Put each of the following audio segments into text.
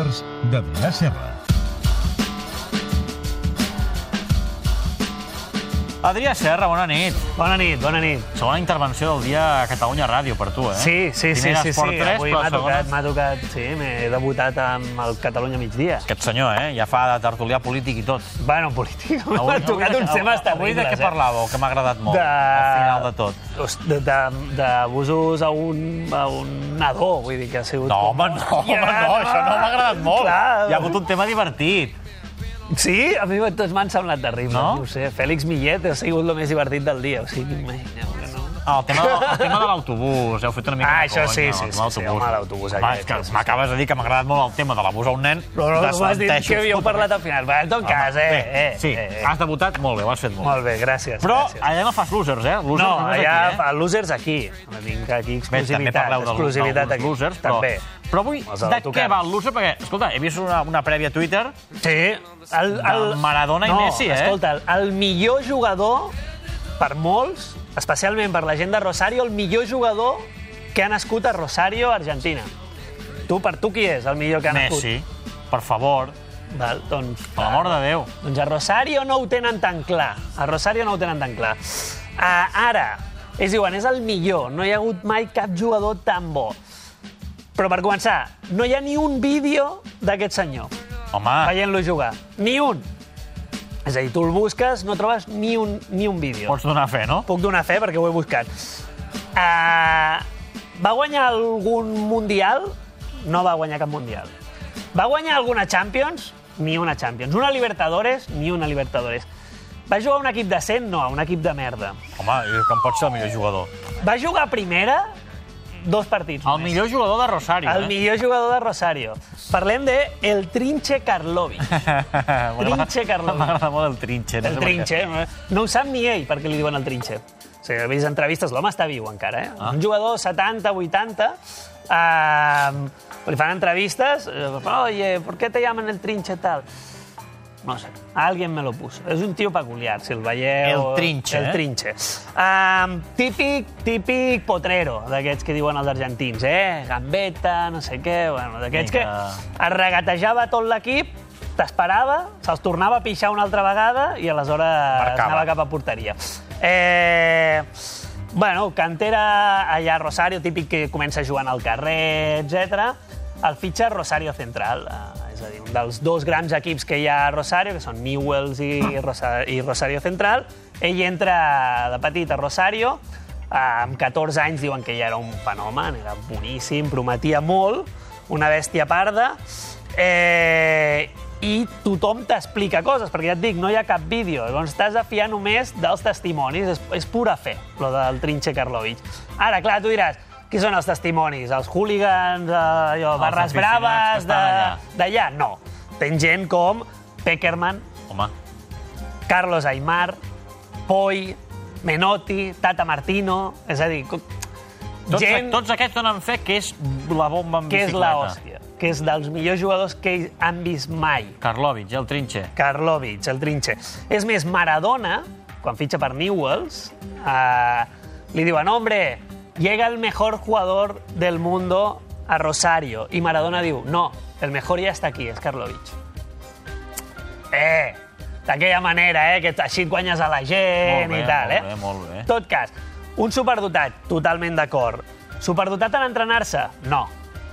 Losers d'Adrià Serra. Adrià Serra, bona nit. Bona nit, bona nit. Segona intervenció del dia a Catalunya Ràdio per tu, eh? Sí, sí, sí, Primera sí, Esport sí. 3, Avui m'ha segona... tocat, m'ha tocat, sí, m'he debutat amb el Catalunya migdia. Aquest senyor, eh? Ja fa de tertulià polític i tot. Bueno, polític, m'ha tocat uns temes Avui de terribles, què parlàveu, que m'ha agradat molt, De- al final de tot. D'abusos a un, a un nadó, vull dir que ha sigut... No, home, no, home, no, això no m'ha agradat molt. Clar. Hi ha hagut un tema divertit. Sí, a mi tots m'han semblat terribles, No? no? ho sé. Fèlix Millet ha sigut el més divertit del dia, o sigui, imagineu el tema, el tema de l'autobús, heu fet una mica Ah, de això conya, sí, el sí, tema sí, de sí, home, l'autobús aquest, que sí, sí. m'acabes de dir que m'ha agradat molt el tema de l'abús a un nen. Però no, m'has dit Desmenteixo. que havíeu parlat al final. Va, en tot cas, eh, Bé, eh, sí, eh, eh. has debutat molt bé, ho has fet molt, Molt bé, gràcies. Però gràcies. allà no fas losers, eh? Losers No, allà aquí, eh? fa losers aquí. Tinc aquí Bé, també exclusivitat. parleu del- exclusivitat d'alguns aquí. losers, però, També. però avui Els de de què va el loser? Perquè, escolta, he vist una, una prèvia a Twitter Sí. El, Del Maradona i no, Messi, eh? escolta, el, el millor jugador, per molts, especialment per la gent de Rosario, el millor jugador que ha nascut a Rosario, Argentina. Tu, per tu, qui és el millor que ha nascut? Messi, per favor, Val, doncs, per l'amor de Déu. Doncs a Rosario no ho tenen tan clar. A Rosario no ho tenen tan clar. Uh, ara, ells diuen, és el millor. No hi ha hagut mai cap jugador tan bo. Però per començar, no hi ha ni un vídeo d'aquest senyor Home, veient-lo jugar. Ni un. És a dir, tu el busques, no trobes ni un, ni un vídeo. pots donar fe, no? Puc donar fe perquè ho he buscat. Uh, va guanyar algun Mundial? No va guanyar cap Mundial. Va guanyar alguna Champions? Ni una Champions. Una Libertadores? Ni una Libertadores. Va jugar a un equip decent? No, a un equip de merda. Home, com pot ser el millor jugador? Va jugar a primera? Dos partits. El només. millor jugador de Rosario, El eh? millor jugador de Rosario. Parlem de el Trinche Karlovic. Trinche Karlovic. M'agrada molt el Trinche. No El. Trinche. No, no ho sap ni ell, perquè li diuen el Trinche. O sigui, he vist entrevistes, l'home està viu encara, eh? Ah. Un jugador 70, 80, eh, li fan entrevistes, eh, oye, ¿por qué te llaman el Trinche tal? No sé, alguien me lo puso. És un tio peculiar, si el veieu... El Trinche, El eh? Um, típic, típic potrero, d'aquests que diuen els argentins, eh? Gambetta, no sé què, bueno, d'aquests que es regatejava tot l'equip, t'esperava, se'ls tornava a pixar una altra vegada i aleshores Marcava. anava cap a porteria. Eh, bueno, cantera allà a Rosario, típic que comença jugant al carrer, etc. El fitxa Rosario Central, és a dir, un dels dos grans equips que hi ha a Rosario, que són Newells i, Rosa, i Rosario Central. Ell entra de petit a Rosario, eh, amb 14 anys diuen que ja era un fenomen, era boníssim, prometia molt, una bèstia parda, eh, i tothom t'explica coses, perquè ja et dic, no hi ha cap vídeo, llavors t'has de fiar només dels testimonis, és, és pura fe, lo del Trinche Karlovic. Ara, clar, tu diràs, qui són els testimonis? Els hooligans, eh, allò, Els barres que braves d'allà? No. Tens gent com Peckerman, Home, Carlos Aymar, Poi, Menotti, Tata Martino, és a dir, co- tots, gent tots aquests donen fe que és la bomba en que és bicicleta. la hòstia, que és dels millors jugadors que ells han vist mai. Karlovic, el Trinche. Karlovic, el trinxe. És més, Maradona, quan fitxa per Newells, eh, li diuen, hombre, llega el mejor jugador del mundo a Rosario. I Maradona diu, no, el mejor ja està aquí, és Karlovic. Eh, d'aquella manera, eh, que així et guanyes a la gent bé, i tal, molt eh? bé, molt bé. Tot cas, un superdotat, totalment d'acord. Superdotat en entrenar-se? No.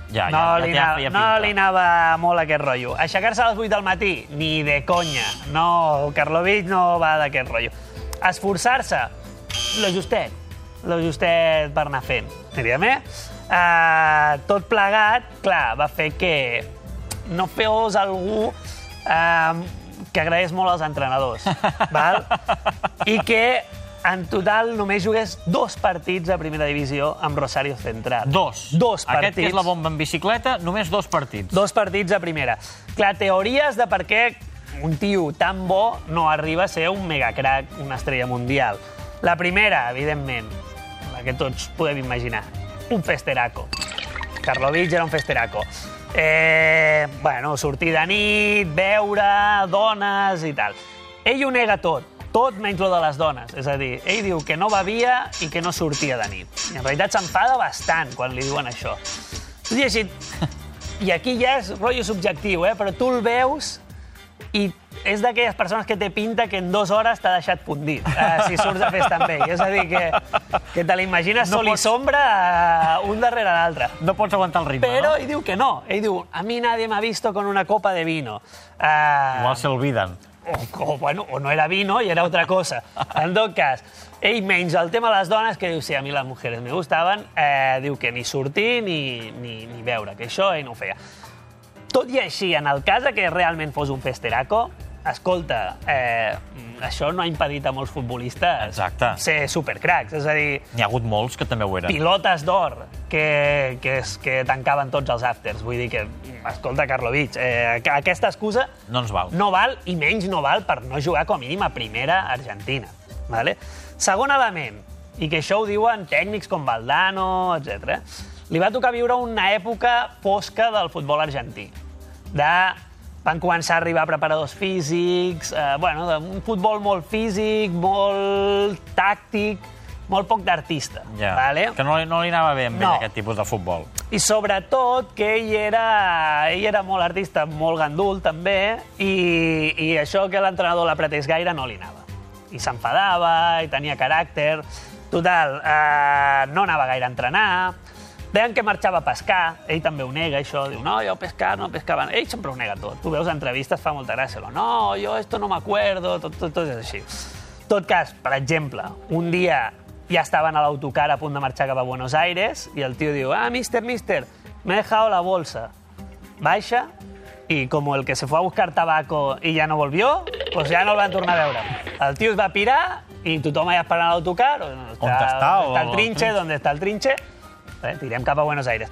Ja, no, ja, li ja, anava, ja, ja no li anava molt aquest rotllo. Aixecar-se a les 8 del matí? Ni de conya. No, Karlovic no va d'aquest rotllo. Esforçar-se? Lo justet. Lo justet per anar fent. Diríem, eh? Uh, tot plegat, clar, va fer que no fos algú uh, que agraeix molt als entrenadors. val? I que en total només jugués dos partits a primera divisió amb Rosario Central. Dos. Dos partits. Aquest que és la bomba en bicicleta, només dos partits. Dos partits a primera. Clar, teories de per què un tio tan bo no arriba a ser un megacrac, una estrella mundial. La primera, evidentment, que tots podem imaginar, un festeraco. Karlovic era un festeraco. Eh, bueno, sortir de nit, beure, dones i tal. Ell ho nega tot, tot menys lo de les dones. És a dir, ell diu que no bevia i que no sortia de nit. I en realitat s'enfada bastant quan li diuen això. Has llegit I aquí ja és rotllo subjectiu, eh? però tu el veus i és d'aquelles persones que té pinta que en dues hores t'ha deixat fundit, eh, si surts a festa amb ell. És a dir, que, que te l'imagines No sol i pots- sombra eh, un darrere l'altre. No pots aguantar el ritme, Però no? ell diu que no. Ell diu, a mi nadie m'ha visto con una copa de vino. Uh, Igual se olviden. o, o, bueno, o no era vino i era otra cosa. En tot cas, ell menys el tema de les dones, que diu, sí, a mi les mujeres me gustaven, eh, diu que ni sortir ni, ni, ni veure, que això ell no ho feia. Tot i així, en el cas que realment fos un festeraco, escolta, eh, això no ha impedit a molts futbolistes Exacte. ser supercracs. És a dir, N'hi ha hagut molts que també ho eren. pilotes d'or que, que, es, que tancaven tots els afters. Vull dir que, escolta, Karlovic, eh, que aquesta excusa No ens val. no val, i menys no val per no jugar com a mínim a primera Argentina. Vale? Segon element, i que això ho diuen tècnics com Valdano, etc. Li va tocar viure una època fosca del futbol argentí. De, van començar a arribar preparadors físics, eh, bueno, un futbol molt físic, molt tàctic, molt poc d'artista. Ja. Vale? Que no, no li anava bé amb No. ell, aquest tipus de futbol. I sobretot que ell era, ell era molt artista, molt gandul també, i, i això que l'entrenador l'apretés gaire no li anava. I s'enfadava, i tenia caràcter. Total, eh, no anava gaire a entrenar. Deien que marxava a pescar, ell també ho nega, això. Diu, no, jo pescar, no pescava. Ell sempre ho nega tot. Tu veus entrevistes, fa molta gràcia. No, jo esto no me acuerdo, tot, tot, tot és així. tot cas, per exemple, un dia ja estaven a l'autocar a punt de marxar cap a Buenos Aires i el tio diu, ah, mister, mister, me he dejado la bolsa. Baixa i com el que se fue a buscar tabaco i ja no volvió, pues ja no el van tornar a veure. El tio es va pirar i tothom allà esperant a l'autocar. On On està, o Està el trinche? on està el trinche. Eh, tirem cap a Buenos Aires.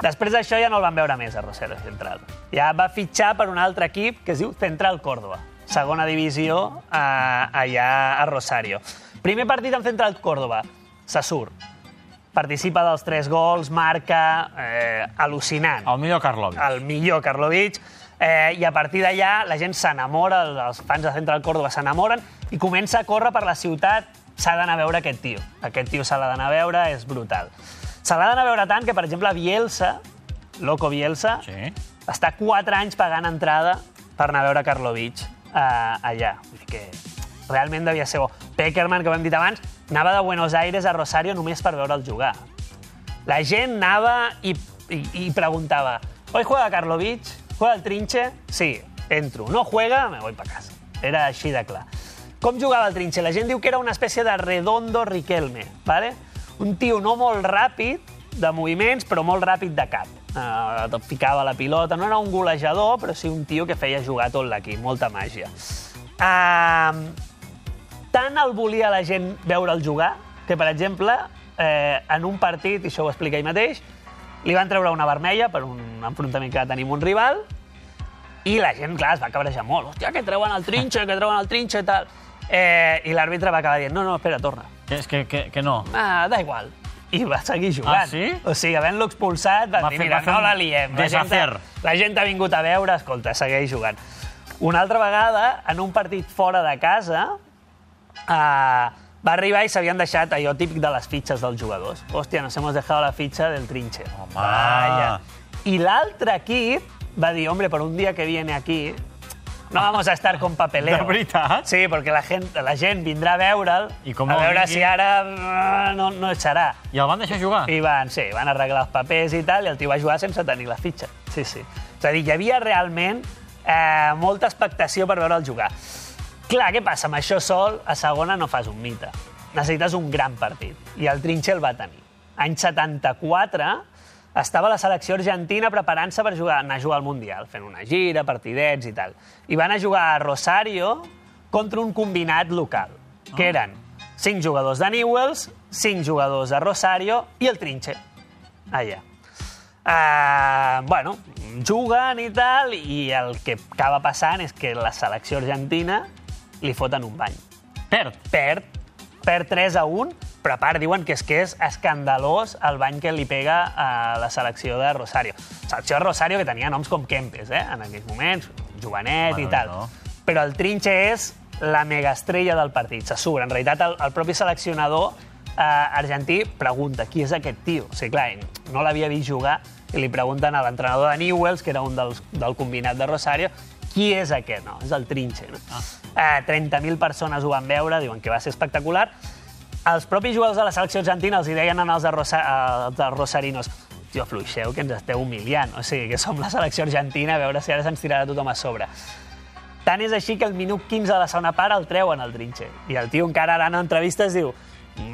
Després d'això ja no el van veure més a Rosario Central. Ja va fitxar per un altre equip que es diu Central Córdoba, segona divisió eh, allà a Rosario. Primer partit amb Central Córdoba, se surt. Participa dels tres gols, marca, eh, al·lucinant El millor Karlovic. el millor Karlovic, eh, i a partir d'allà la gent s'enamora, els fans de Central Córdoba s'enamoren i comença a córrer per la ciutat, s'ha d'anar a veure aquest tio. Aquest tio s'ha d'anar a veure, és brutal. Se l'ha d'anar a veure tant que, per exemple, Bielsa, Loco Bielsa, Sí. està 4 anys pagant entrada per anar a veure Karlovic eh, allà. Vull dir que realment devia ser bo. Peckerman, que ho hem dit abans, anava de Buenos Aires a Rosario només per veure'l jugar. La gent anava i, i, i preguntava ¿Hoy juega Karlovic? ¿Juega el trinche? Sí, entro. No juega, me voy para casa. Era així de clar. Com jugava el trinche? La gent diu que era una espècie de redondo Riquelme, ¿vale? Un tio no molt ràpid de moviments, però molt ràpid de cap. Uh, ficava la pilota. No era un golejador, però sí un tio que feia jugar tot l'equip. Molta màgia. Uh, tant el volia la gent veure'l jugar, que, per exemple, eh, en un partit, i això ho explica ell mateix, li van treure una vermella per un enfrontament que va tenir un rival, i la gent, clar, es va cabrejar molt. Hòstia, que treuen el trinxe, que treuen el trinxe i tal. Eh, I l'àrbitre va acabar dient, no, no, espera, torna. Que, que, que, que no. Ah, da igual. I va seguir jugant. Ah, sí? O sigui, havent-lo expulsat, va, Va dir, fer- mira, va fer no un la liem. La gent, la gent ha vingut a veure, escolta, segueix jugant. Una altra vegada, en un partit fora de casa, eh, va arribar i s'havien deixat allò típic de les fitxes dels jugadors. Hòstia, nos hemos dejado la fitxa del trinche. Home. Vaya. I l'altre equip va dir, hombre, por un día que viene aquí, no vamos a estar con papeleo. De veritat? Sí, perquè la gent, la gent vindrà a veure'l, I com a no veure vingui- si ara eh, no, no serà. I el van deixar jugar? I van, sí, van arreglar els papers i tal, i el tio va jugar sense tenir la fitxa. Sí, sí. És a dir, hi havia realment eh, molta expectació per veure'l jugar. Clar, què passa? Amb això sol, a segona no fas un mite. Necessites un gran partit. I el Trinche el va tenir. Any 74, estava la selecció argentina preparant-se per jugar, anar a jugar al Mundial, fent una gira, partidets i tal. I van a jugar a Rosario contra un combinat local, que eren cinc jugadors de Newells, cinc jugadors de Rosario i el Trinche, allà. Uh, bueno, juguen i tal, i el que acaba passant és que la selecció argentina li foten un bany. Perd. Perd, perd 3 a 1, però a part diuen que és que és escandalós el bany que li pega a la selecció de Rosario. Selecció de Rosario que tenia noms com Kempes, eh? en aquells moments, Jovenet Bueno, i tal. no. Però el Trinche és la megaestrella del partit, se surt. En realitat, el, el propi seleccionador eh, argentí pregunta qui és aquest tio. O sigui, clar, no l'havia vist jugar i li pregunten a l'entrenador de Newells, que era un dels, del combinat de Rosario, qui és aquest? No, és el Trinche. No? Ah. Eh, 30.000 persones ho van veure, diuen que va ser espectacular. Els propis jugadors de la selecció argentina els hi deien als de Rosa, als dels rosarinos tio, fluixeu, que ens esteu humiliant. O sigui, que som la selecció argentina, a veure si ara se'ns tirarà tothom a sobre. Tant és així que el minut 15 de la segona part el treuen al trinche. I el tio encara ara en entrevistes diu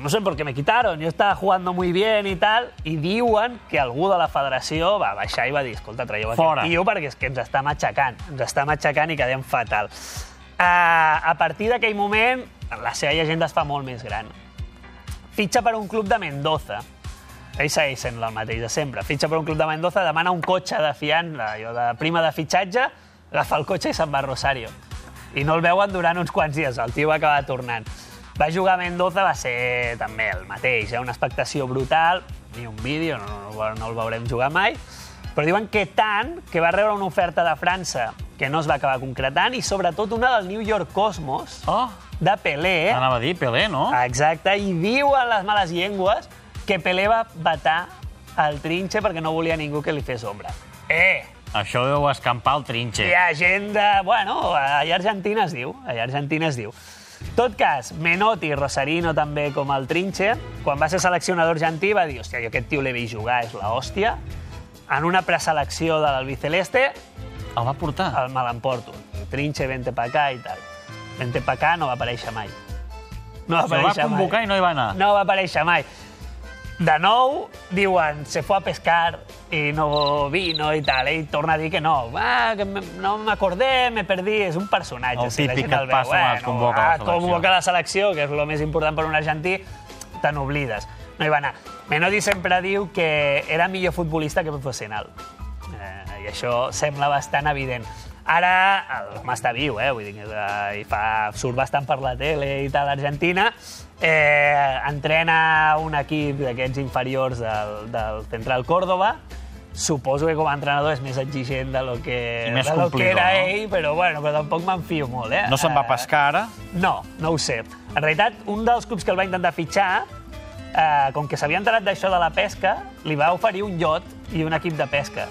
no sé por qué me quitaron, yo estaba jugando muy bien y tal, i diuen que algú de la federació va baixar i va dir, escolta, traieu Fora. aquest tio perquè és que ens està matxacant, ens està matxacant i quedem fatal. Uh, a partir d'aquell moment, la seva llegenda es fa molt més gran. Fitxa per un club de Mendoza, ell segueix sent el mateix de sempre. Fitxa per un club de Mendoza, demana un cotxe de fiant, allò de prima de fitxatge, agafa el cotxe i se'n va a Rosario. I no el veuen durant uns quants dies, el tio va acabar tornant. Va jugar a Mendoza, va ser també el mateix, eh? una expectació brutal, ni un vídeo, no, no, no el veurem jugar mai, però diuen que tant que va rebre una oferta de França que no es va acabar concretant i sobretot una del New York Cosmos, Oh, de Pelé, anava a dir Pelé, no? Exacte, i diuen les males llengües que Pelé va vetar el trinxe perquè no volia ningú que li fes ombra. Eh, Això deu escampar el trinxe. hi ha gent de... Bueno, allà a Argentina es diu, allà a Argentina es diu. tot cas, Menotti, Rosarino també com el trinxe, quan va ser seleccionador argentí va dir, hòstia, jo aquest tio l'he vist jugar, és la hòstia. En una preselecció de l'Albiceleste El va portar? el me l'emporto. Trinxe, vente pa acá i tal. Vente pa acá no va aparèixer mai. No va Se va aparèixer mai. convocar i no hi va anar. No va aparèixer mai. De nou, diuen, se fue a pescar i no vino i tal. Ell torna a dir que no. Ah, que me- no m'acordé, me perdí. És un personatge. El típic que et passa quan es convoca a la ah, selecció. convoca la selecció, que és el més important per un argentí, te n'oblides. No hi va anar. Menotti sempre diu que era millor futbolista que professional. Eh, I això sembla bastant evident. Ara l'home està viu, eh? Vull dir eh, i fa, surt bastant per la tele i tal, a Argentina. Eh, entrena un equip d'aquests inferiors del, del Central Córdoba. Suposo que com a entrenador és més exigent de lo que, I més de lo que era no? ell, però, bueno, però tampoc me'n fio molt, eh? No se'n va pescar ara? no, no ho sé. En realitat, un dels clubs que el va intentar fitxar, eh, com que s'havia enterat d'això de la pesca, li va oferir un iot i un equip de pesca.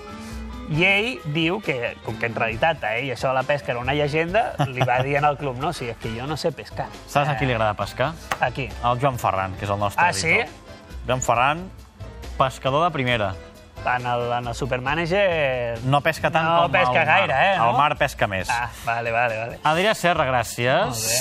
I ell diu que, com que en realitat a ell això de la pesca era una llegenda, li va dir al club, no, sí, és que jo no sé pescar. Saps a qui li agrada pescar? Aquí. El Joan Ferran, que és el nostre Ah, editor. Joan Ferran, pescador de primera. En el, en el Supermanager... No pesca tant No com pesca el mar. gaire, eh, no? El mar pesca més. Ah, vale, vale, vale. Adrià Serra, gràcies. Molt bé.